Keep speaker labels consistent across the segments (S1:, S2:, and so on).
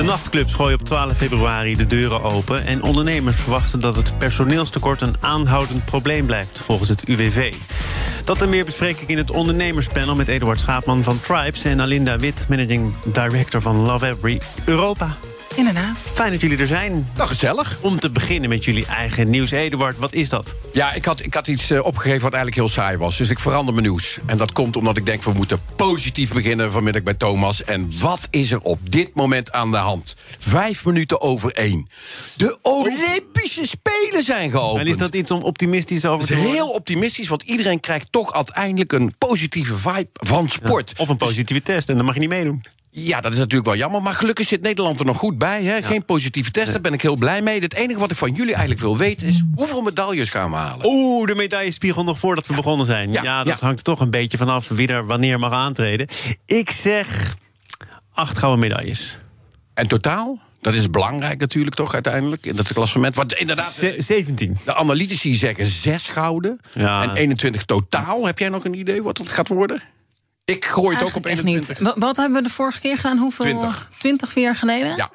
S1: De nachtclubs gooien op 12 februari de deuren open... en ondernemers verwachten dat het personeelstekort een aanhoudend probleem blijft, volgens het UWV. Dat en meer bespreek ik in het ondernemerspanel met Eduard Schaapman van Tribes... en Alinda Wit, managing director van Love Every Europa.
S2: Inderdaad.
S1: Fijn dat jullie er zijn.
S3: Nou, gezellig.
S1: Om te beginnen met jullie eigen nieuws. Eduard, wat is dat?
S3: Ja, ik had, ik had iets eh, opgegeven wat eigenlijk heel saai was. Dus ik verander mijn nieuws. En dat komt omdat ik denk, we moeten positief beginnen vanmiddag bij Thomas. En wat is er op dit moment aan de hand? Vijf minuten over één. De Olympische Spelen zijn geopend.
S1: En is dat iets om optimistisch over
S3: Dat
S1: te
S3: is
S1: worden?
S3: heel optimistisch, want iedereen krijgt toch uiteindelijk een positieve vibe van sport.
S1: Of een positieve test en dan mag je niet meedoen.
S3: Ja, dat is natuurlijk wel jammer. Maar gelukkig zit Nederland er nog goed bij. Hè? Geen positieve test, daar ben ik heel blij mee. Het enige wat ik van jullie eigenlijk wil weten is... hoeveel medailles gaan we halen?
S1: Oeh, de medaillespiegel nog voordat we begonnen zijn. Ja,
S3: Ja,
S1: dat hangt er toch een beetje vanaf wie er wanneer mag aantreden. Ik zeg acht gouden medailles.
S3: En totaal? Dat is belangrijk natuurlijk toch uiteindelijk in dat klassement. Want inderdaad,
S1: Ze- 17.
S3: de analytici zeggen zes gouden en 21 totaal. Heb jij nog een idee wat het gaat worden? Ik gooi het ook op
S2: Eigenlijk echt
S3: 21.
S2: niet. Wa- Wat hebben we de vorige keer gedaan? Hoeveel?
S3: 20.
S2: 20 jaar geleden?
S3: Ja.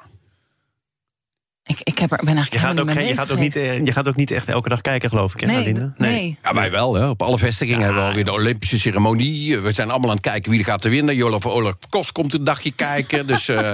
S2: Ik, ik heb er, ben eigenlijk
S1: Je gaat, ook, geen- je, gaat ook niet, eh, je gaat ook niet echt elke dag kijken, geloof ik, hè,
S2: Nee, d- nee.
S3: Ja, wij wel. Hè. Op alle vestigingen hebben we alweer de Olympische ceremonie. We zijn allemaal aan het kijken wie er gaat te winnen. Jolof Olaf Kos komt een dagje kijken. Dus eh,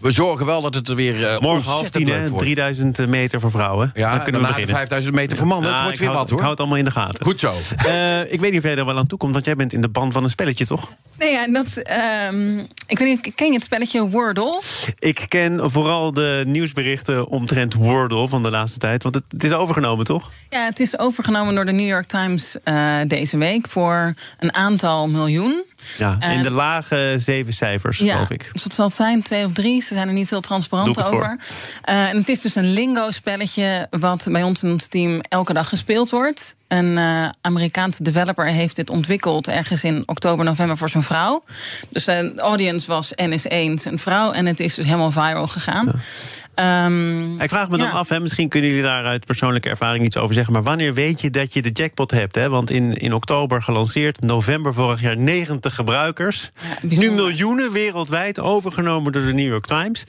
S3: we zorgen wel dat het er weer eh,
S1: Morgen half tien,
S3: leuk
S1: hè,
S3: wordt.
S1: 3000 meter voor vrouwen.
S3: Ja,
S1: dan kunnen we beginnen.
S3: 5000 meter voor mannen.
S1: Ja,
S3: het wordt
S1: ik
S3: weer
S1: hou-
S3: wat hoor.
S1: Ik hou het allemaal in de gaten.
S3: Goed zo.
S1: Eh, ik weet niet of jij er wel aan toe komt, want jij bent in de band van een spelletje, toch?
S2: Nee, ja, dat, ehm, ik weet niet, ken je het spelletje Wordle?
S1: Ik ken vooral de nieuwsberichten omtrent Wordle van de laatste tijd. Want het, het is overgenomen, toch?
S2: Ja, het is overgenomen door de New York Times eh, deze week voor een aantal miljoen.
S1: Ja, in
S2: En-
S1: de lage zeven cijfers,
S2: Ja,
S1: geloof ik.
S2: dus wat zal het zijn? Twee of drie? Ze zijn er niet heel transparant
S1: Doe ik het
S2: over. Eh, en het is dus een lingo-spelletje wat bij ons in ons team elke dag gespeeld wordt. Een eh, Amerikaanse developer heeft dit ontwikkeld ergens in oktober, november voor zijn vrouw. Dus de audience was NS1 zijn vrouw en het is dus helemaal viral gegaan. Ehm,
S1: Ik vraag me dan af, hè, misschien kunnen jullie daar uit persoonlijke ervaring iets over zeggen. Maar wanneer weet je dat je de jackpot hebt? Hè? Want in, in oktober gelanceerd, november vorig jaar 90 gebruikers. nu miljoenen wereldwijd, overgenomen door de New York Times.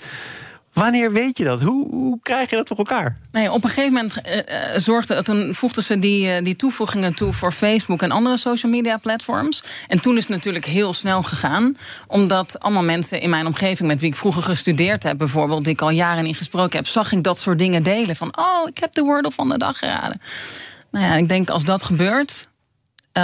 S1: Wanneer weet je dat? Hoe, hoe krijg je dat voor elkaar?
S2: Nee, op een gegeven moment eh, eh, zorgde, toen voegden ze die, eh, die toevoegingen toe voor Facebook en andere social media platforms. En toen is het natuurlijk heel snel gegaan. Omdat allemaal mensen in mijn omgeving met wie ik vroeger gestudeerd heb, bijvoorbeeld, die ik al jaren niet gesproken heb, zag ik dat soort dingen delen. Van oh, ik heb de Wordle van de dag geraden. Nou ja, ik denk als dat gebeurt,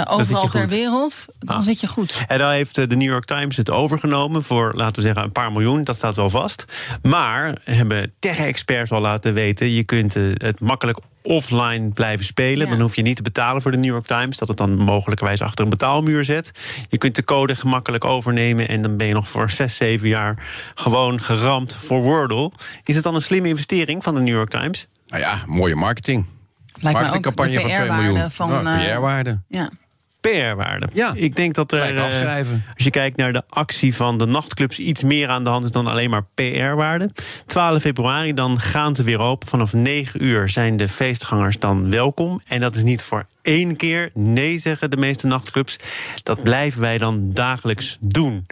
S2: eh,
S1: zit
S2: overal
S1: je
S2: ter wereld, dan
S1: Ah.
S2: zit je goed.
S1: En dan heeft eh, de New York Times het overgenomen voor, laten we zeggen, een paar miljoen. Dat staat wel vast. Maar hebben tech-experts al laten weten... je kunt eh, het makkelijk offline blijven spelen.
S2: Ja.
S1: Dan hoef je niet te betalen voor de New York Times. Dat het dan mogelijkerwijs achter een betaalmuur zet. Je kunt de code gemakkelijk overnemen... en dan ben je nog voor zes, zeven jaar gewoon geramd voor Wordle. Is het dan een slimme investering van de New York Times?
S3: Nou ja, mooie marketing.
S2: Lijkt mij ook
S3: Marketingcampagne
S2: de
S3: van 2
S2: PR-waarde
S3: miljoen.
S2: van,
S3: PR-waarde.
S2: Ja.
S1: PR-waarde.
S3: Ja.
S1: Ik denk dat er, eh,
S3: afschrijven.
S1: als je kijkt naar de actie van de nachtclubs, iets meer aan de hand is dan alleen maar PR-waarde. 12 februari, dan gaan ze weer open. Vanaf 9 uur zijn de feestgangers dan welkom. En dat is niet voor één keer. Nee, zeggen de meeste nachtclubs. Dat blijven wij dan dagelijks doen.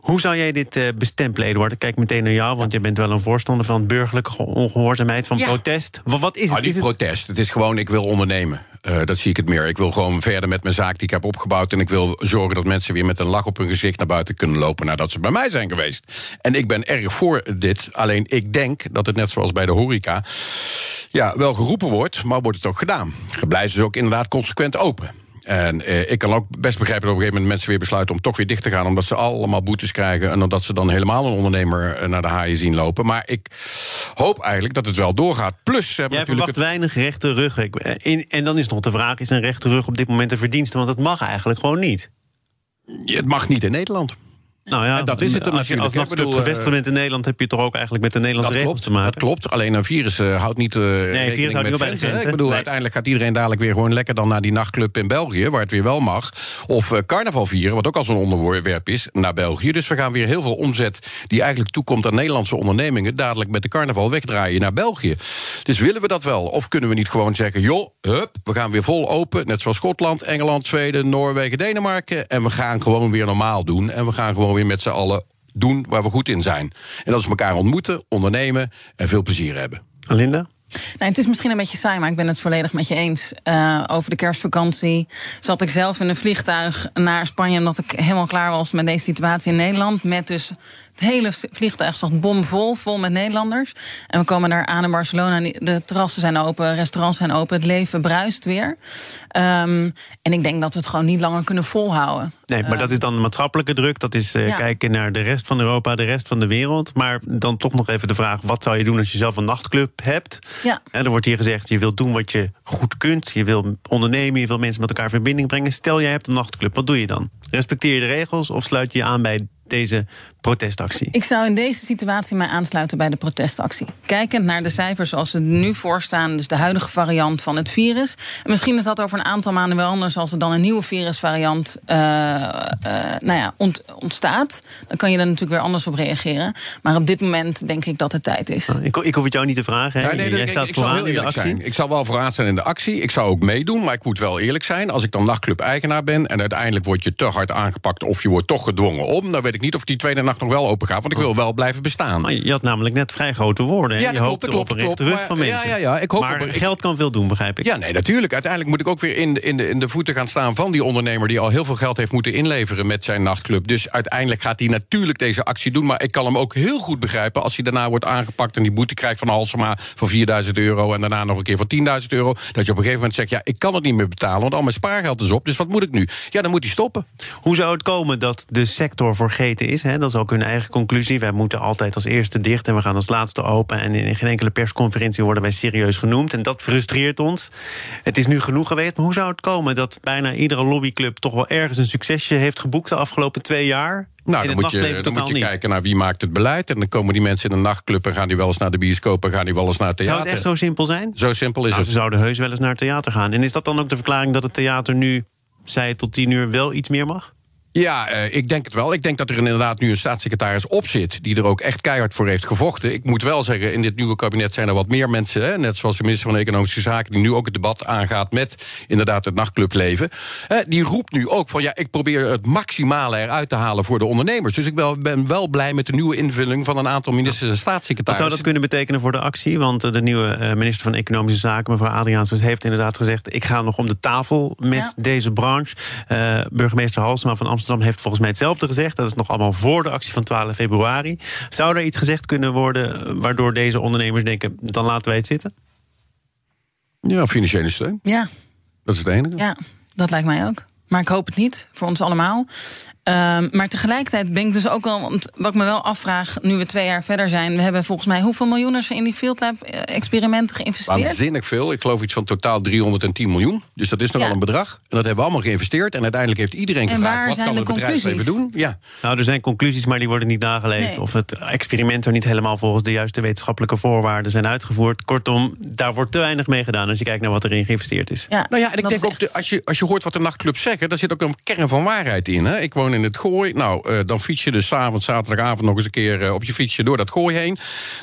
S1: Hoe zou jij dit eh, bestempelen, Eduard? Ik kijk meteen naar jou, want je bent wel een voorstander van burgerlijke ongehoorzaamheid, van
S3: Ja.
S1: protest. Wat, wat is het?
S3: Ah, niet
S1: is het
S3: protest. Het is gewoon, ik wil ondernemen. Eh, dat zie ik het meer. Ik wil gewoon verder met mijn zaak die ik heb opgebouwd. En ik wil zorgen dat mensen weer met een lach op hun gezicht naar buiten kunnen lopen nadat ze bij mij zijn geweest. En ik ben erg voor dit. Alleen ik denk dat het net zoals bij de horeca. Ja, wel geroepen wordt, maar wordt het ook gedaan. Blijven ze ook inderdaad consequent open. En eh, ik kan ook best begrijpen dat op een gegeven moment mensen weer besluiten om toch weer dicht te gaan. Omdat ze allemaal boetes krijgen. En omdat ze dan helemaal een ondernemer eh, naar de haaien zien lopen. Maar ik hoop eigenlijk dat het wel doorgaat. Plus,
S1: Jij
S3: natuurlijk.
S1: verwacht weinig rechte. Ik- eh, En dan is nog de vraag: is een rechte rug op dit moment een verdienste? Want het mag eigenlijk gewoon niet.
S3: het, het mag niet in Nederland.
S1: Nou ja,
S3: En dat is het dan
S1: als je als nachtclub gevestigd bent in Nederland... heb je toch ook eigenlijk met de Nederlandse
S3: Dat
S1: regels
S3: klopt,
S1: te maken.
S3: dat klopt. Alleen een virus eh, houdt niet. eh rekening
S1: virus houdt niet op bij de.
S3: Ik bedoel,
S1: Nee.
S3: uiteindelijk gaat iedereen dadelijk weer gewoon lekker dan naar die nachtclub in België, waar het weer wel mag. Of eh, carnaval vieren, wat ook al zo'n onderwerp is, naar België. Dus we gaan weer heel veel omzet die eigenlijk toekomt aan Nederlandse ondernemingen, dadelijk met de carnaval wegdraaien naar België. Dus willen we dat wel? Of kunnen we niet gewoon zeggen, joh, hup, we gaan weer vol open, net zoals Schotland, Engeland, Zweden, Noorwegen, Denemarken. En we gaan gewoon weer normaal doen. En we gaan gewoon weer met z'n allen doen waar we goed in zijn. En dat is elkaar ontmoeten, ondernemen en veel plezier hebben.
S1: Linda?
S2: Nou, het is misschien een beetje saai, maar ik ben het volledig met je eens. Eh, over de kerstvakantie zat ik zelf in een vliegtuig naar Spanje... omdat ik helemaal klaar was met deze situatie in Nederland. Met dus het hele vliegtuig zat bomvol, vol met Nederlanders. En we komen daar aan in Barcelona. De terrassen zijn open, restaurants zijn open. Het leven bruist weer. Ehm, en ik denk dat we het gewoon niet langer kunnen volhouden.
S1: Nee, maar dat is dan de maatschappelijke druk. Dat is eh,
S2: Ja.
S1: kijken naar de rest van Europa, de rest van de wereld. Maar dan toch nog even de vraag: wat zou je doen als je zelf een nachtclub hebt?
S2: Ja.
S1: En er wordt hier gezegd: je wilt doen wat je goed kunt. Je wil ondernemen, je wil mensen met elkaar in verbinding brengen. Stel, jij hebt een nachtclub. Wat doe je dan? Respecteer je de regels of sluit je je aan bij deze protestactie?
S2: Ik zou in deze situatie mij aansluiten bij de protestactie. Kijkend naar de cijfers zoals ze er nu voor staan, dus de huidige variant van het virus. En misschien is dat over een aantal maanden wel anders als er dan een nieuwe virusvariant eh, eh, nou ja, ont- ontstaat. Dan kan je daar natuurlijk weer anders op reageren. Maar op dit moment denk ik dat het tijd is.
S1: Ik, ik hoef het jou niet te vragen. Hè?
S3: Ja, nee,
S1: jij staat
S3: ik
S1: vooraan in de
S3: eerlijk
S1: actie.
S3: zijn. Ik zal wel vooraan staan in de actie. Ik zou ook meedoen, maar ik moet wel eerlijk zijn. Als ik dan nachtclub-eigenaar ben en uiteindelijk word je te hard aangepakt... of je wordt toch gedwongen om, dan weet ik niet of die tweede nacht nog wel open gaat. Want ik wil wel blijven bestaan.
S1: Maar je had namelijk net vrij grote woorden. hè?
S3: Ja,
S1: je hoopt op een rechte rug van mensen.
S3: ja, ja, ja, ik hoop
S1: maar
S3: op
S1: geld kan veel doen, begrijp ik.
S3: Ja, nee, natuurlijk. Uiteindelijk moet ik ook weer in de, in, de, in de voeten gaan staan van die ondernemer... die al heel veel geld heeft moeten inleveren met zijn nachtclub. Dus uiteindelijk gaat hij natuurlijk deze actie doen. Maar ik kan hem ook heel goed begrijpen als hij daarna wordt aangepakt... en die boete krijgt van Halsema van 4000 euro... en daarna nog een keer van 10.000 euro. Dat je op een gegeven moment zegt, ja, ik kan het niet meer betalen... want al mijn spaargeld is op, dus wat moet ik nu? Ja, dan moet hij stoppen.
S1: Hoe zou het komen dat de sector vergeten is? Hè? Dat is ook hun eigen conclusie. Wij moeten altijd als eerste dicht en we gaan als laatste open. En in geen enkele persconferentie worden wij serieus genoemd. En dat frustreert ons. Het is nu genoeg geweest. Maar hoe zou het komen dat bijna iedere lobbyclub toch wel ergens een succesje heeft geboekt de afgelopen twee jaar?
S3: Nou, dan moet je, dan moet je
S1: niet.
S3: kijken naar wie maakt het beleid. En dan komen die mensen in een nachtclub... en gaan die wel eens naar de bioscoop en gaan die wel eens naar het
S1: Zou
S3: theater.
S1: het echt zo simpel zijn?
S3: Zo simpel is
S1: Nou,
S3: het.
S1: ze zouden heus wel eens naar het theater gaan. En is dat dan ook de verklaring dat het theater nu, het tot tien uur, wel iets meer mag?
S3: Ja, eh, ik denk het wel. Ik denk dat er inderdaad nu een staatssecretaris op zit... die er ook echt keihard voor heeft gevochten. Ik moet wel zeggen, in dit nieuwe kabinet zijn er wat meer mensen... Hè, net zoals de minister van Economische Zaken... die nu ook het debat aangaat met inderdaad het nachtclubleven. Die roept nu ook van... ja, ik probeer het maximale eruit te halen voor de ondernemers. Dus ik wel- ben wel blij met de nieuwe invulling... van een aantal ministers en
S1: Wat
S3: staatssecretarissen.
S1: zou dat kunnen betekenen voor de actie? Want eh, de nieuwe eh, minister van Economische Zaken, mevrouw Adriaansens, heeft inderdaad gezegd: ik ga nog om de tafel met
S2: Ja.
S1: deze branche. Eh, burgemeester Halsema van Amsterdam heeft volgens mij hetzelfde gezegd. Dat is nog allemaal voor de actie van 12 februari. Zou er iets gezegd kunnen worden eh, waardoor deze ondernemers denken: dan laten wij het zitten?
S3: Ja, financiële steun.
S2: Ja,
S3: Dat is het enige.
S2: ja, dat lijkt mij ook. Maar ik hoop het niet, voor ons allemaal. Ehm, maar tegelijkertijd ben ik dus ook wel... Want wat ik me wel afvraag, nu we twee jaar verder zijn... we hebben volgens mij hoeveel miljoenen er in die Field Lab eh, experimenten geïnvesteerd?
S3: Waanzinnig veel. Ik geloof iets van totaal 310 miljoen. Dus dat is nogal
S2: Ja.
S3: een bedrag. En dat hebben we allemaal geïnvesteerd. En uiteindelijk heeft iedereen
S2: En
S3: gevraagd...
S2: waar
S3: wat
S2: zijn
S3: kan
S2: de
S3: het bedrijfsleven doen?
S2: conclusies?
S3: Ja.
S1: Nou, er zijn conclusies, maar die worden niet nageleefd.
S2: Nee.
S1: Of het experiment er niet helemaal volgens de juiste wetenschappelijke voorwaarden zijn uitgevoerd. Kortom, daar wordt te weinig mee gedaan als je kijkt naar wat erin geïnvesteerd is.
S2: Ja,
S3: Nou ja, en ik denk ook, de, als, je, als je hoort wat de nachtclubs zeggen... daar zit ook een kern van waarheid in. Hè? Ik woon in het Gooi. Nou, eh, dan fiets je dus 's avonds, zaterdagavond... nog eens een keer eh, op je fietsje door dat Gooi heen.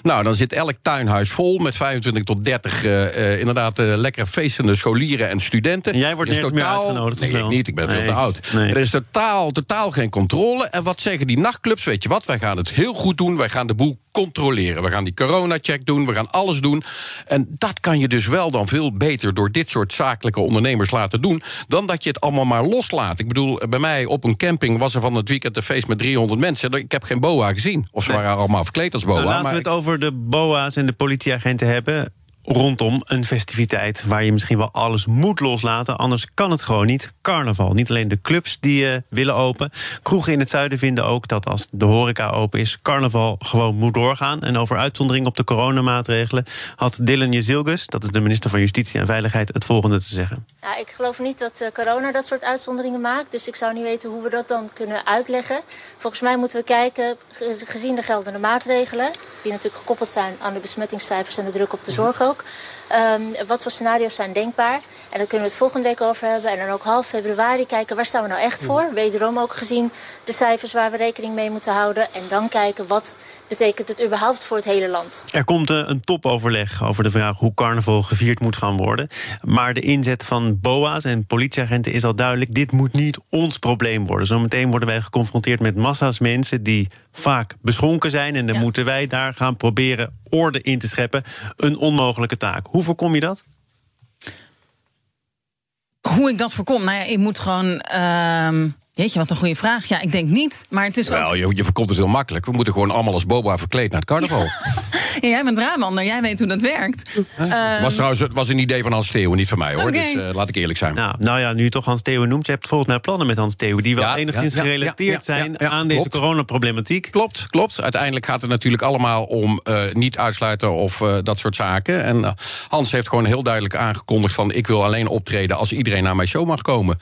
S3: Nou, dan zit elk tuinhuis vol met 25 tot 30... eh, inderdaad lekker feestende scholieren en studenten.
S1: En jij wordt nergens meer uitgenodigd,
S3: Nee, ik niet. Ik ben veel
S1: Nee.
S3: te oud.
S1: Nee.
S3: Er is totaal, totaal geen controle. En wat zeggen die nachtclubs? Weet je wat? Wij gaan het heel goed doen. Wij gaan de boel controleren. We gaan die corona-check doen. We gaan alles doen. En dat kan je dus wel dan veel beter door dit soort zakelijke ondernemers laten doen. dan dat je het allemaal maar loslaat. Ik bedoel, bij mij op een camping was er van het weekend een feest met 300 mensen. Ik heb geen boa gezien. Of ze waren allemaal verkleed als boa.
S1: Nou, laten
S3: maar
S1: we het over de BOA's en de politieagenten hebben. Rondom een festiviteit waar je misschien wel alles moet loslaten. Anders kan het gewoon niet. Carnaval. Niet alleen de clubs die uh, willen open. Kroegen in het zuiden vinden ook dat als de horeca open is, carnaval gewoon moet doorgaan. En over uitzondering op de coronamaatregelen had Dylan Jezilgus, dat is de minister van Justitie en Veiligheid, het volgende te zeggen.
S4: Ja, ik geloof niet dat uh, corona dat soort uitzonderingen maakt. Dus ik zou niet weten hoe we dat dan kunnen uitleggen. Volgens mij moeten we kijken, gezien de geldende maatregelen, die natuurlijk gekoppeld zijn aan de besmettingscijfers en de druk op de zorg ook. Um, wat voor scenario's zijn denkbaar? En daar kunnen we het volgende week over hebben. En dan ook half februari kijken waar staan we nou echt voor. Wederom ook gezien de cijfers waar we rekening mee moeten houden. En dan kijken wat betekent het überhaupt voor het hele land.
S1: Er komt eh, een topoverleg over de vraag hoe carnaval gevierd moet gaan worden. Maar de inzet van BOA's en politieagenten is al duidelijk. Dit moet niet ons probleem worden. Zometeen worden wij geconfronteerd met massa's mensen die vaak beschonken zijn. En dan moeten wij daar gaan proberen orde in te scheppen. Een onmogelijke taak. Hoe voorkom je dat?
S2: Hoe ik dat voorkom? Nou ja, ik moet gewoon. Uh, Jeetje, wat een goede vraag. Ja, ik denk niet. Maar het is
S3: Wel, ook... je, je voorkomt het heel makkelijk. We moeten gewoon allemaal als boba verkleed naar het carnaval.
S2: ja, jij bent Brabander, jij weet hoe dat werkt.
S3: Het was trouwens was een idee van Hans Theeuwen, niet van mij hoor. Okay. Dus uh, laat ik eerlijk zijn.
S1: Nou, nou ja, nu je toch Hans Theeuwen noemt, je hebt volgens mij plannen met Hans Theeuwen... die wel ja, enigszins ja, gerelateerd zijn aan deze coronaproblematiek.
S3: Klopt, klopt. Uiteindelijk gaat het natuurlijk allemaal om uh, niet uitsluiten of dat soort zaken. En Hans heeft gewoon heel duidelijk aangekondigd van... ik wil alleen optreden als iedereen naar mijn show mag komen.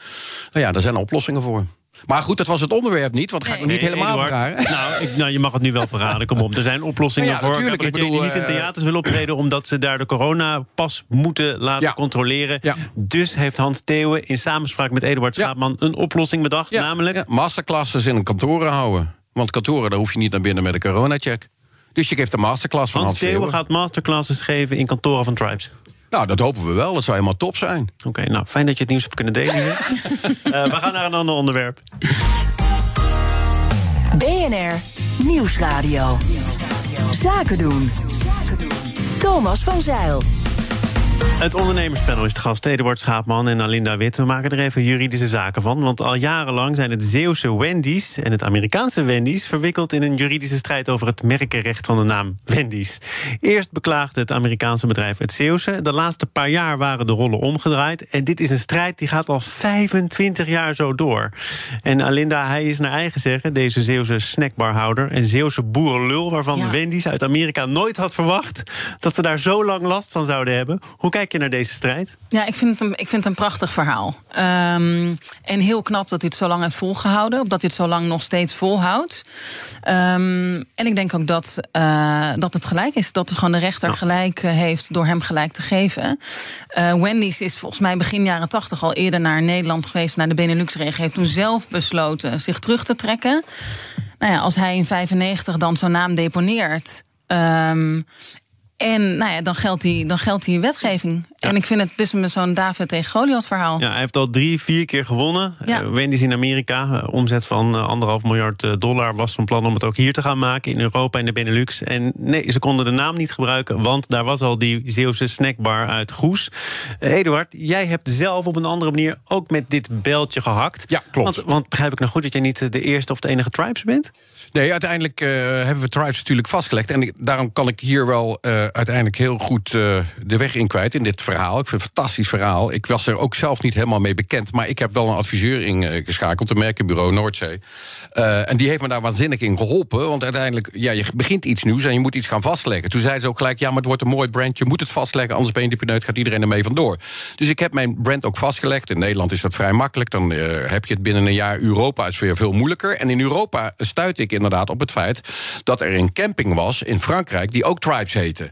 S3: Nou ja, daar zijn oplossingen voor. Maar goed, dat was het onderwerp niet, want dat ga ik nog niet helemaal verraden.
S1: Nou, ik, nou, je mag het nu wel verraden, kom op. Er zijn oplossingen ja, voor natuurlijk, ik bedoel, niet in theaters willen optreden... omdat ze daar de coronapas moeten laten ja. controleren. Ja. Dus heeft Hans Theeuwen in samenspraak met Eduard Schaapman... een oplossing bedacht, namelijk...
S3: masterclasses in kantoren houden. Want kantoren, daar hoef je niet naar binnen met een coronacheck. Dus je geeft een masterclass van Hans,
S1: Hans Theeuwen. gaat masterclasses geven in kantoren van Tribes.
S3: Nou, dat hopen we wel. Dat zou helemaal top zijn.
S1: Oké, nou, fijn dat je het nieuws hebt kunnen delen. uh, we gaan naar een ander onderwerp.
S5: BNR Nieuwsradio. Zaken doen. Thomas van Zeil.
S1: Het ondernemerspanel is de gast Eduard Schaapman en Alinda Wit. We maken er even juridische zaken van. Want al jarenlang zijn het Zeeuwse Wendy's en het Amerikaanse Wendy's... verwikkeld in een juridische strijd over het merkenrecht van de naam Wendy's. Eerst beklaagde het Amerikaanse bedrijf het Zeeuwse. De laatste paar jaar waren de rollen omgedraaid. En dit is een strijd die gaat al 25 jaar zo door. En Alinda, hij is naar eigen zeggen, deze Zeeuwse snackbarhouder... en Zeeuwse boerenlul, waarvan ja. Wendy's uit Amerika nooit had verwacht... dat ze daar zo lang last van zouden hebben. Hoe kijk je naar deze strijd?
S2: Ja, ik vind het een, ik vind het een prachtig verhaal. Um, en heel knap dat hij het zo lang heeft volgehouden. Of dat hij het zo lang nog steeds volhoudt. Um, en ik denk ook dat, uh, dat het gelijk is. Dat het gewoon de rechter ja. gelijk heeft door hem gelijk te geven. Uh, Wendy's is volgens mij begin jaren tachtig al eerder naar Nederland geweest. Naar de Benelux-regio. Heeft toen zelf besloten zich terug te trekken. Nou ja, als hij in 95 dan zo'n naam deponeert. Um, en nou ja, dan geldt die, dan geldt die wetgeving. Ja. En ik vind het dus met zo'n David tegen Goliath verhaal.
S1: Ja, hij heeft al drie, vier keer gewonnen. Ja. Uh, Wendy's in Amerika, uh, omzet van uh, anderhalf miljard dollar... was van plan om het ook hier te gaan maken, in Europa en de Benelux. En nee, ze konden de naam niet gebruiken... want daar was al die Zeeuwse snackbar uit Goes. Eduard, jij hebt zelf op een andere manier ook met dit beltje gehakt.
S3: Ja, klopt.
S1: Want, want begrijp ik nou goed dat jij niet de eerste of de enige Tribes bent?
S3: Nee, uiteindelijk hebben we Tribes natuurlijk vastgelegd. En ik, daarom kan ik hier wel uiteindelijk heel goed de weg in kwijt in dit verhaal. Ik vind het een fantastisch verhaal. Ik was er ook zelf niet helemaal mee bekend. Maar ik heb wel een adviseur ingeschakeld, een merkenbureau Noordzee. En die heeft me daar waanzinnig in geholpen. Want uiteindelijk, ja, je begint iets nieuws en je moet iets gaan vastleggen. Toen zei ze ook gelijk, ja, maar het wordt een mooi brand. Je moet het vastleggen, anders ben je pineut, gaat iedereen ermee vandoor. Dus ik heb mijn brand ook vastgelegd. In Nederland is dat vrij makkelijk. Dan heb je het binnen een jaar. Europa is weer veel moeilijker. En in Europa stuit ik inderdaad op het feit... dat er een camping was in Frankrijk die ook Tribes heette.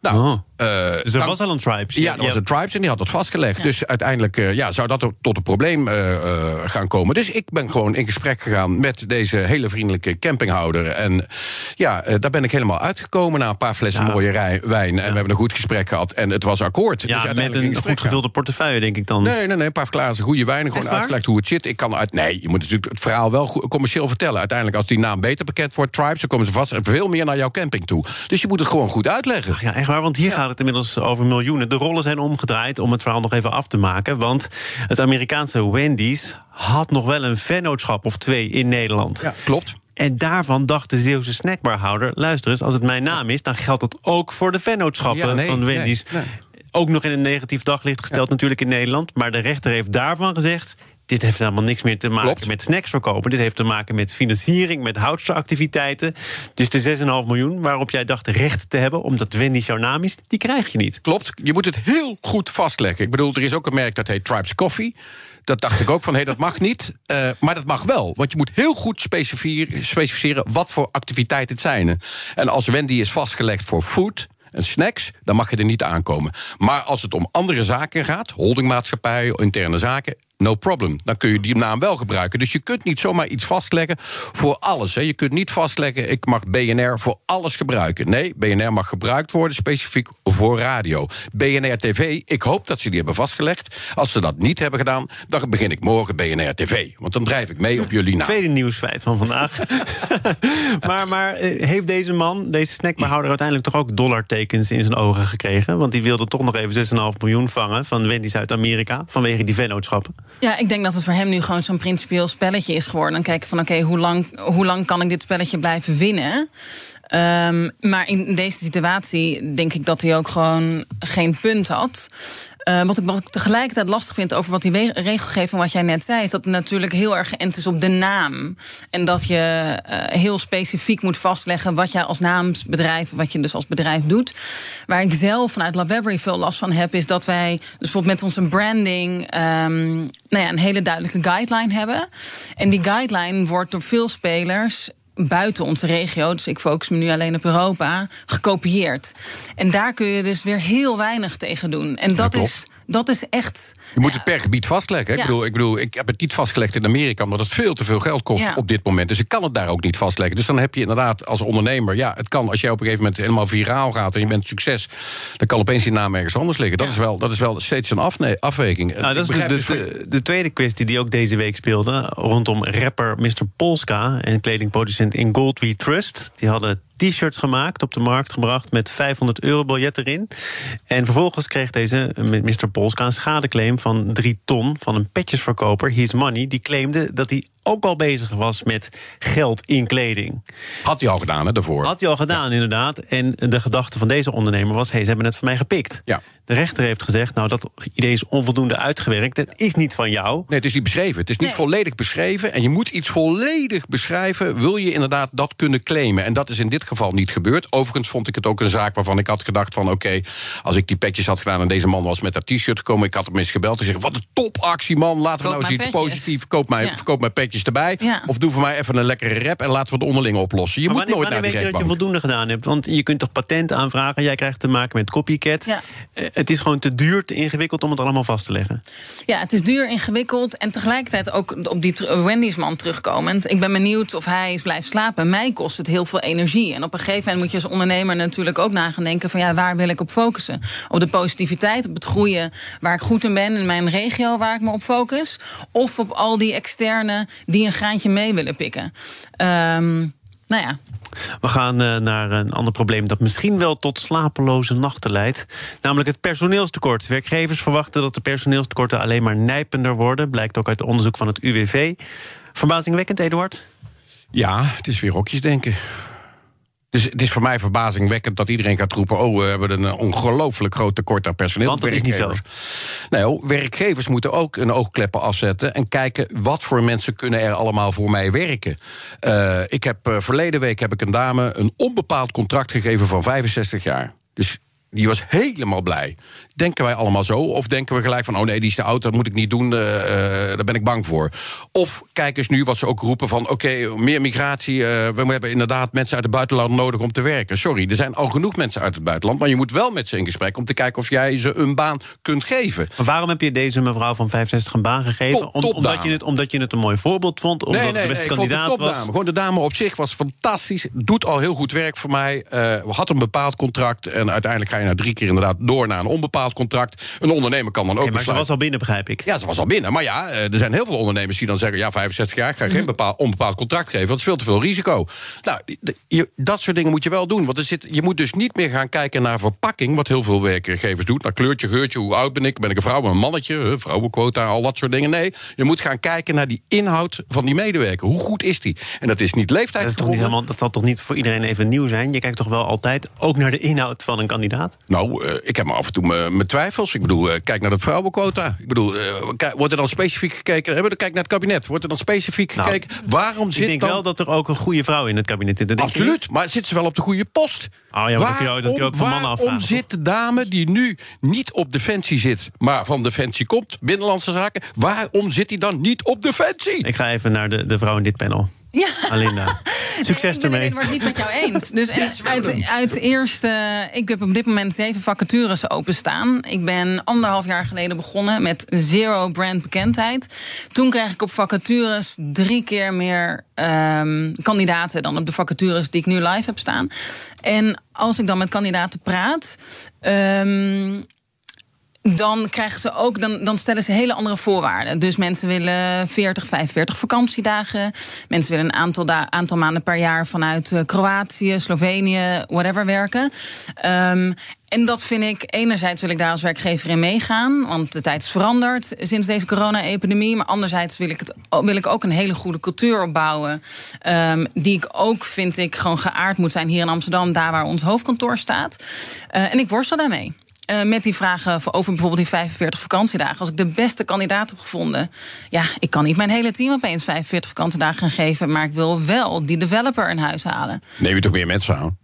S1: Nou, oh. Uh, dus er was al een Tribes?
S3: Ja, er was een Tribes en die had dat vastgelegd. Ja. Dus uiteindelijk uh, ja, zou dat tot een probleem uh, gaan komen. Dus ik ben gewoon in gesprek gegaan met deze hele vriendelijke campinghouder. En ja, daar ben ik helemaal uitgekomen na een paar flessen ja. mooie rij, wijn. En we hebben een goed gesprek gehad en het was akkoord.
S1: Ja, dus met een goed gevulde gaan. portefeuille, denk ik dan.
S3: Nee, nee, nee, een paar glazen goede wijn. Gewoon uitgelegd hoe het zit. Ik kan uit. Nee, je moet natuurlijk het verhaal wel goed, commercieel vertellen. Uiteindelijk, als die naam beter bekend wordt, Tribes, dan komen ze vast veel meer naar jouw camping toe. Dus je moet het gewoon goed uitleggen.
S1: Ach ja, echt waar, want hier gaat het inmiddels over miljoenen. De rollen zijn omgedraaid om het verhaal nog even af te maken. Want het Amerikaanse Wendy's had nog wel een vennootschap of twee in Nederland.
S3: Ja, klopt.
S1: En daarvan dacht de Zeeuwse snackbarhouder... luister eens, als het mijn naam is... dan geldt dat ook voor de vennootschappen
S3: Ja, nee,
S1: van Wendy's.
S3: nee.
S1: Ook nog in een negatief daglicht gesteld natuurlijk in Nederland. Maar de rechter heeft daarvan gezegd... dit heeft helemaal niks meer te maken
S3: Klopt.
S1: met snacks verkopen. Dit heeft te maken met financiering, met houtsteractiviteiten. Dus de 6,5 miljoen waarop jij dacht recht te hebben... omdat Wendy's jouw naam is, die krijg je niet.
S3: Klopt, je moet het heel goed vastleggen. Ik bedoel, er is ook een merk dat heet Tribes Coffee. Dat dacht ik ook van, hé, dat mag niet. Eh, maar dat mag wel, want je moet heel goed specificeren... wat voor activiteiten het zijn. En als Wendy is vastgelegd voor food en snacks... dan mag je er niet aankomen. Maar als het om andere zaken gaat, holdingmaatschappijen, interne zaken... No problem. Dan kun je die naam wel gebruiken. Dus je kunt niet zomaar iets vastleggen voor alles. Hè. Je kunt niet vastleggen, ik mag BNR voor alles gebruiken. Nee, BNR mag gebruikt worden specifiek voor radio. BNR TV, ik hoop dat ze die hebben vastgelegd. Als ze dat niet hebben gedaan, dan begin ik morgen BNR TV. Want dan drijf ik mee op jullie naam.
S1: Tweede nieuwsfeit van vandaag. maar maar eh, heeft deze man, deze snackbehouder... uiteindelijk toch ook dollartekens in zijn ogen gekregen? Want die wilde toch nog even 6,5 miljoen vangen... van Wendy's uit Amerika, vanwege die vennootschappen.
S2: Ja, ik denk dat het voor hem nu gewoon zo'n principieel spelletje is geworden. Dan kijken van oké, hoe, lang, hoe lang kan ik dit spelletje blijven winnen? Ehm, maar in deze situatie denk ik dat hij ook gewoon geen punt had. Eh, wat, ik, wat ik tegelijkertijd lastig vind over wat die regelgeving, wat jij net zei, is dat het natuurlijk heel erg geënt is op de naam. En dat je eh, heel specifiek moet vastleggen wat jij als naamsbedrijf, wat je dus als bedrijf doet. Waar ik zelf vanuit Lavevery veel last van heb, is dat wij dus bijvoorbeeld met onze branding ehm, nou ja, een hele duidelijke guideline hebben. En die guideline wordt door veel spelers buiten onze regio, dus ik focus me nu alleen op Europa, gekopieerd. En daar kun je dus weer heel weinig tegen doen. En dat, is, dat is echt.
S3: Je moet het per gebied vastleggen.
S2: Ja.
S3: Ik, bedoel, ik bedoel, ik heb het niet vastgelegd in Amerika, omdat het veel te veel geld kost
S2: Ja.
S3: op dit moment. Dus ik kan het daar ook niet vastleggen. Dus dan heb je inderdaad als ondernemer, ja, het kan als jij op een gegeven moment helemaal viraal gaat en je bent succes, dan kan opeens je naam ergens anders liggen. Dat, is, wel, dat is wel steeds een afne- afweging.
S1: Nou, dat is
S3: dus
S1: de tweede kwestie die ook deze week speelde... rondom rapper Mr. Polska en kledingproducent in Gold We Trust. Die hadden t-shirts gemaakt, op de markt gebracht... met 500 euro biljet erin. En vervolgens kreeg deze eh, Mr. Polska een schadeclaim van 3 ton... van een petjesverkoper, His Money. Die claimde dat hij ook al bezig was met geld in kleding.
S3: Had hij al gedaan, hè, daarvoor.
S1: Had hij al gedaan, inderdaad. En de gedachte van deze ondernemer was... hey, ze hebben het van mij gepikt.
S3: Ja.
S1: De rechter heeft gezegd, nou, dat idee is onvoldoende uitgewerkt. Het is niet van jou.
S3: Nee, het is niet beschreven. Het is niet
S2: Nee.
S3: volledig beschreven. En je moet iets volledig beschrijven. Wil je inderdaad dat kunnen claimen? En dat is in dit geval niet gebeurd. Overigens vond ik het ook een zaak waarvan ik had gedacht van... oké, als ik die petjes had gedaan en deze man was met dat t-shirt gekomen... ik had hem eens gebeld en gezegd, wat een topactie man. Laten we
S2: Koop
S3: nou eens iets positiefs. Koop mij,
S2: Ja.
S3: koop mijn petjes erbij.
S2: Ja.
S3: Of doe voor mij even een lekkere rap en laten we het onderling oplossen. Je
S1: Maar
S3: moet
S1: wanneer,
S3: nooit
S1: wanneer
S3: naar de
S1: weet je dat je voldoende gedaan hebt? Want je kunt toch patent aanvragen? Jij krijgt te maken met copycats.
S2: Ja.
S1: Eh, Het is gewoon te duur, te ingewikkeld om het allemaal vast te leggen.
S2: Ja, het is duur, ingewikkeld. En tegelijkertijd ook op die Wendy's man terugkomend. Ik ben benieuwd of hij is blijft slapen. Mij kost het heel veel energie. En op een gegeven moment moet je als ondernemer natuurlijk ook na gaan denken: van ja, waar wil ik op focussen? Op de positiviteit, op het groeien waar ik goed in ben, in mijn regio waar ik me op focus. Of op al die externe die een graantje mee willen pikken. Ehm, nou ja,
S1: We gaan eh, naar een ander probleem dat misschien wel tot slapeloze nachten leidt. Namelijk het personeelstekort. Werkgevers verwachten dat de personeelstekorten alleen maar nijpender worden. Blijkt ook uit onderzoek van het UWV. Verbazingwekkend, Eduard?
S3: Ja, het is weer hokjes denken. Dus het is voor mij verbazingwekkend dat iedereen gaat roepen... oh, we hebben een ongelooflijk groot tekort aan personeel.
S1: Want dat is niet zo.
S3: Oh, werkgevers moeten ook een oogkleppen afzetten... en kijken wat voor mensen kunnen er allemaal voor mij werken. Eh, ik heb, eh, verleden week heb ik een dame een onbepaald contract gegeven van 65 jaar. Dus die was helemaal blij. Denken wij allemaal zo? Of denken we gelijk van, oh nee, die is te oud, dat moet ik niet doen, eh, daar ben ik bang voor. Of kijk eens nu wat ze ook roepen van, oké, meer migratie, eh, we hebben inderdaad mensen uit het buitenland nodig om te werken. Sorry, er zijn al genoeg mensen uit het buitenland, maar je moet wel met ze in gesprek om te kijken of jij ze een baan kunt geven.
S1: Maar waarom heb je deze mevrouw van 65 een baan gegeven?
S3: Top-
S1: Om- omdat, je het, omdat je het een mooi voorbeeld vond? Omdat het de beste
S3: ik vond
S1: kandidaat was?
S3: Gewoon de dame op zich was fantastisch. Doet al heel goed werk voor mij. eh had een bepaald contract. En uiteindelijk ga je na drie keer inderdaad door naar een onbepaald contract. Een ondernemer kan dan ook
S1: Okay, maar ze was al binnen, begrijp ik.
S3: Ja, ze was al binnen. Maar ja, eh, er zijn heel veel ondernemers die dan zeggen... ja, 65 jaar, ik ga
S1: Mhm.
S3: geen bepaald, onbepaald contract geven... het is veel te veel risico. Nou, je, dat soort dingen moet je wel doen. Want er zit, je moet dus niet meer gaan kijken naar verpakking... wat heel veel werkgevers doen. Naar kleurtje, geurtje, hoe oud ben ik? Ben ik een vrouw, een mannetje? Vrouwenquota, al dat soort dingen. Nee, je moet gaan kijken naar die inhoud van die medewerker. Hoe goed is die? En dat is niet
S1: Dat, is toch niet helemaal, dat zal toch niet voor iedereen even nieuw zijn? Je kijkt toch wel altijd ook naar de inhoud van een kandidaat?
S3: Nou, eh, ik heb maar af en toe mijn mijn twijfels. Ik bedoel, eh, kijk naar dat vrouwenquota. Ik bedoel, eh, wordt er dan specifiek gekeken... Hebben we kijk naar het kabinet. Wordt er dan specifiek
S1: Nou,
S3: gekeken... waarom zit
S1: Ik denk
S3: dan...
S1: wel dat er ook een goede vrouw in het kabinet zit.
S3: Absoluut, maar zitten ze wel op de goede post?
S1: Oh ja, maar dat kun je ook- van mannen
S3: waarom zit de dame die nu niet op Defensie zit... maar van Defensie komt, Binnenlandse Zaken... waarom zit die dan niet op Defensie?
S1: Ik ga even naar de, de vrouw in dit panel.
S2: Ja.
S1: Alinda. Succes
S2: ik ben
S1: ermee.
S2: het wordt niet met jou eens. Dus uit, uit eerste, ik heb op dit moment zeven vacatures openstaan. Ik ben anderhalf jaar geleden begonnen met zero brand bekendheid. Toen kreeg ik op vacatures drie keer meer ehm, kandidaten dan op de vacatures die ik nu live heb staan. En als ik dan met kandidaten praat. ehm, dan krijgen ze ook, dan, dan stellen ze hele andere voorwaarden. Dus mensen willen 40, 45 vakantiedagen. Mensen willen een aantal, aantal maanden per jaar vanuit eh, Kroatië, Slovenië, whatever werken. Ehm, en dat vind ik, enerzijds wil ik daar als werkgever in meegaan, want de tijd is veranderd sinds deze corona-epidemie. Maar anderzijds wil ik, het, wil ik ook een hele goede cultuur opbouwen. ehm, die ik ook, vind ik, gewoon geaard moet zijn hier in Amsterdam, daar waar ons hoofdkantoor staat. Eh, en ik worstel daarmee. Eh, met die vragen over bijvoorbeeld die 45 vakantiedagen. Als ik de beste kandidaat heb gevonden. Ja, ik kan niet mijn hele team opeens 45 vakantiedagen gaan geven. Maar ik wil wel die developer in huis halen.
S3: Neem je toch meer mensen aan?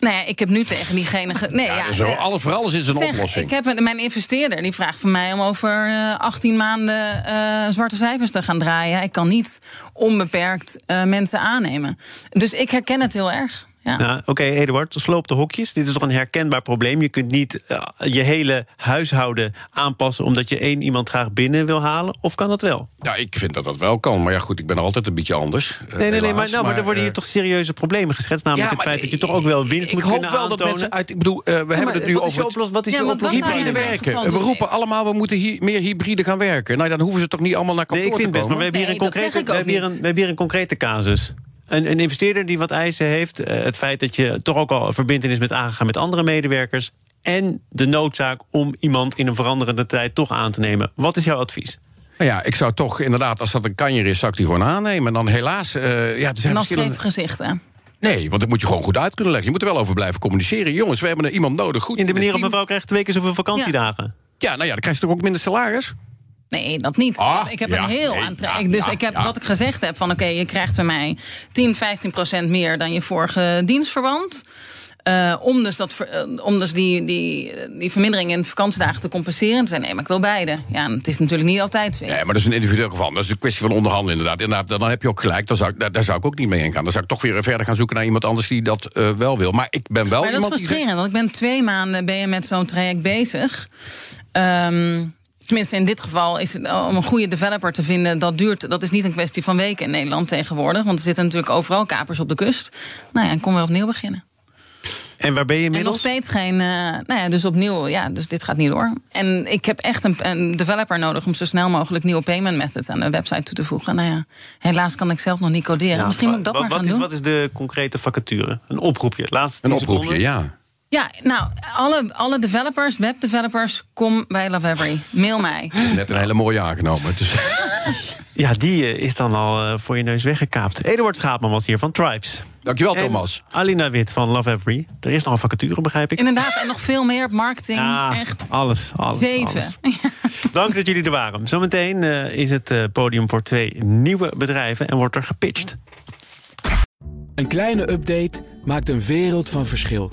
S2: Nou ja, ik heb nu tegen diegene. ge- Nee, ja,
S3: Zo,
S2: eh,
S3: alles voor alles is een
S2: zeg,
S3: oplossing.
S2: Ik heb een, mijn investeerder die vraagt van mij om over eh, 18 maanden eh, zwarte cijfers te gaan draaien. Ik kan niet onbeperkt mensen aannemen. Dus ik herken het heel erg. Ja.
S1: Nou, Oké, Eduard, sloop de hokjes. Dit is toch een herkenbaar probleem. Je kunt niet eh, je hele huishouden aanpassen... omdat je één iemand graag binnen wil halen. Of kan dat wel?
S3: Ja, ik vind dat dat wel kan. Maar ja, goed, ik ben er altijd een beetje anders. eh,
S1: Nee, nee, nee, maar, nou, maar er worden hier
S3: eh,
S1: toch serieuze problemen geschetst. Namelijk
S3: ja,
S1: het
S3: maar
S1: feit dat je toch ook wel winst
S3: ik
S1: moet
S3: hoop
S1: kunnen
S3: wel dat
S1: aantonen.
S3: mensen uit... Ik bedoel, eh, we hebben het nu
S1: wat is
S3: over...
S1: oplossing? Wat is
S2: Ja,
S3: Hybride werken.
S2: geval
S3: We roepen allemaal, we moeten hier meer hybride gaan werken. Nou, dan hoeven ze toch niet allemaal naar
S1: Nee,
S3: kantoor
S1: ik vind
S3: te
S1: best, maar
S3: komen?
S1: we hebben hier een
S2: Nee, ik niet.
S1: we hebben hier een concrete casus. Een, een investeerder die wat eisen heeft. eh, het feit dat je toch ook al verbindenis bent aangegaan met andere medewerkers. En de noodzaak om iemand in een veranderende tijd toch aan te nemen. Wat is jouw advies?
S3: Nou ja, ik zou toch inderdaad, als dat een kanjer is, zou ik die gewoon aannemen. En dan helaas, eh, ja, er zijn verschillende...
S2: gezichten.
S3: Nee, want dat moet je gewoon goed uit kunnen leggen. Je moet er wel over blijven communiceren. Jongens, we hebben er iemand nodig. Goed
S1: In de manier op
S3: team.
S1: mevrouw krijgt twee keer zoveel vakantiedagen.
S3: Ja, nou ja, dan krijg je toch ook minder salaris?
S2: Nee, dat niet.
S3: Ah,
S2: ik heb
S3: ja,
S2: een heel
S3: nee,
S2: aantrekkelijk.
S3: ja,
S2: dus
S3: ja,
S2: ik heb wat ik gezegd heb: van oké, je krijgt bij mij 10, 15 procent meer dan je vorige dienstverband. Eh, om dus, dat, eh, om dus die, die, die vermindering in vakantiedagen te compenseren. Te zeggen, nee, maar ik wil beide. Ja, het is natuurlijk niet altijd feest.
S3: Nee, maar dat is een individueel geval. Dat is een kwestie van onderhandelen inderdaad. inderdaad dan heb je ook gelijk. Daar zou, ik, daar, daar zou ik ook niet mee ingaan. Dan zou ik toch weer verder gaan zoeken naar iemand anders die dat eh, wel wil. Maar ik ben wel
S2: Maar dat is
S3: die...
S2: frustrerend, want ik ben twee maanden ben je met zo'n traject bezig. Ehm, tenminste, in dit geval is het om een goede developer te vinden. Dat duurt. Dat is niet een kwestie van weken in Nederland tegenwoordig. Want er zitten natuurlijk overal kapers op de kust. Nou ja, en kom weer opnieuw beginnen.
S1: En waar ben je
S2: En nog
S1: inmiddels?
S2: steeds geen. eh, nou ja, dus opnieuw. Ja, dus dit gaat niet door. En ik heb echt een, een developer nodig om zo snel mogelijk nieuwe payment methods aan de website toe te voegen. Nou ja, helaas kan ik zelf nog niet coderen.
S1: Ja,
S2: Misschien moet ik dat
S1: wat,
S2: maar gaan
S1: is,
S2: doen.
S1: Wat is de concrete vacature? Een oproepje. Laatste
S3: Een
S1: 10
S3: oproepje,
S1: seconden.
S3: ja.
S2: Ja, nou, alle, alle developers, webdevelopers, kom bij Love Every. Mail mij.
S3: Net een hele mooie aangenomen. Dus,
S1: Ja, die eh, is dan al eh, voor je neus weggekaapt. Eduard Schaapman was hier van Tribes.
S3: dankjewel,
S1: En
S3: Thomas.
S1: Alina Wit van Love Every. Er is nog een vacature, begrijp ik.
S2: Inderdaad, en nog veel meer op marketing.
S1: Ja,
S2: Echt.
S1: alles, alles.
S2: Zeven.
S1: alles. Dank dat jullie er waren. Zometeen eh, is het podium voor twee nieuwe bedrijven en wordt er gepitcht.
S6: Een kleine update maakt een wereld van verschil.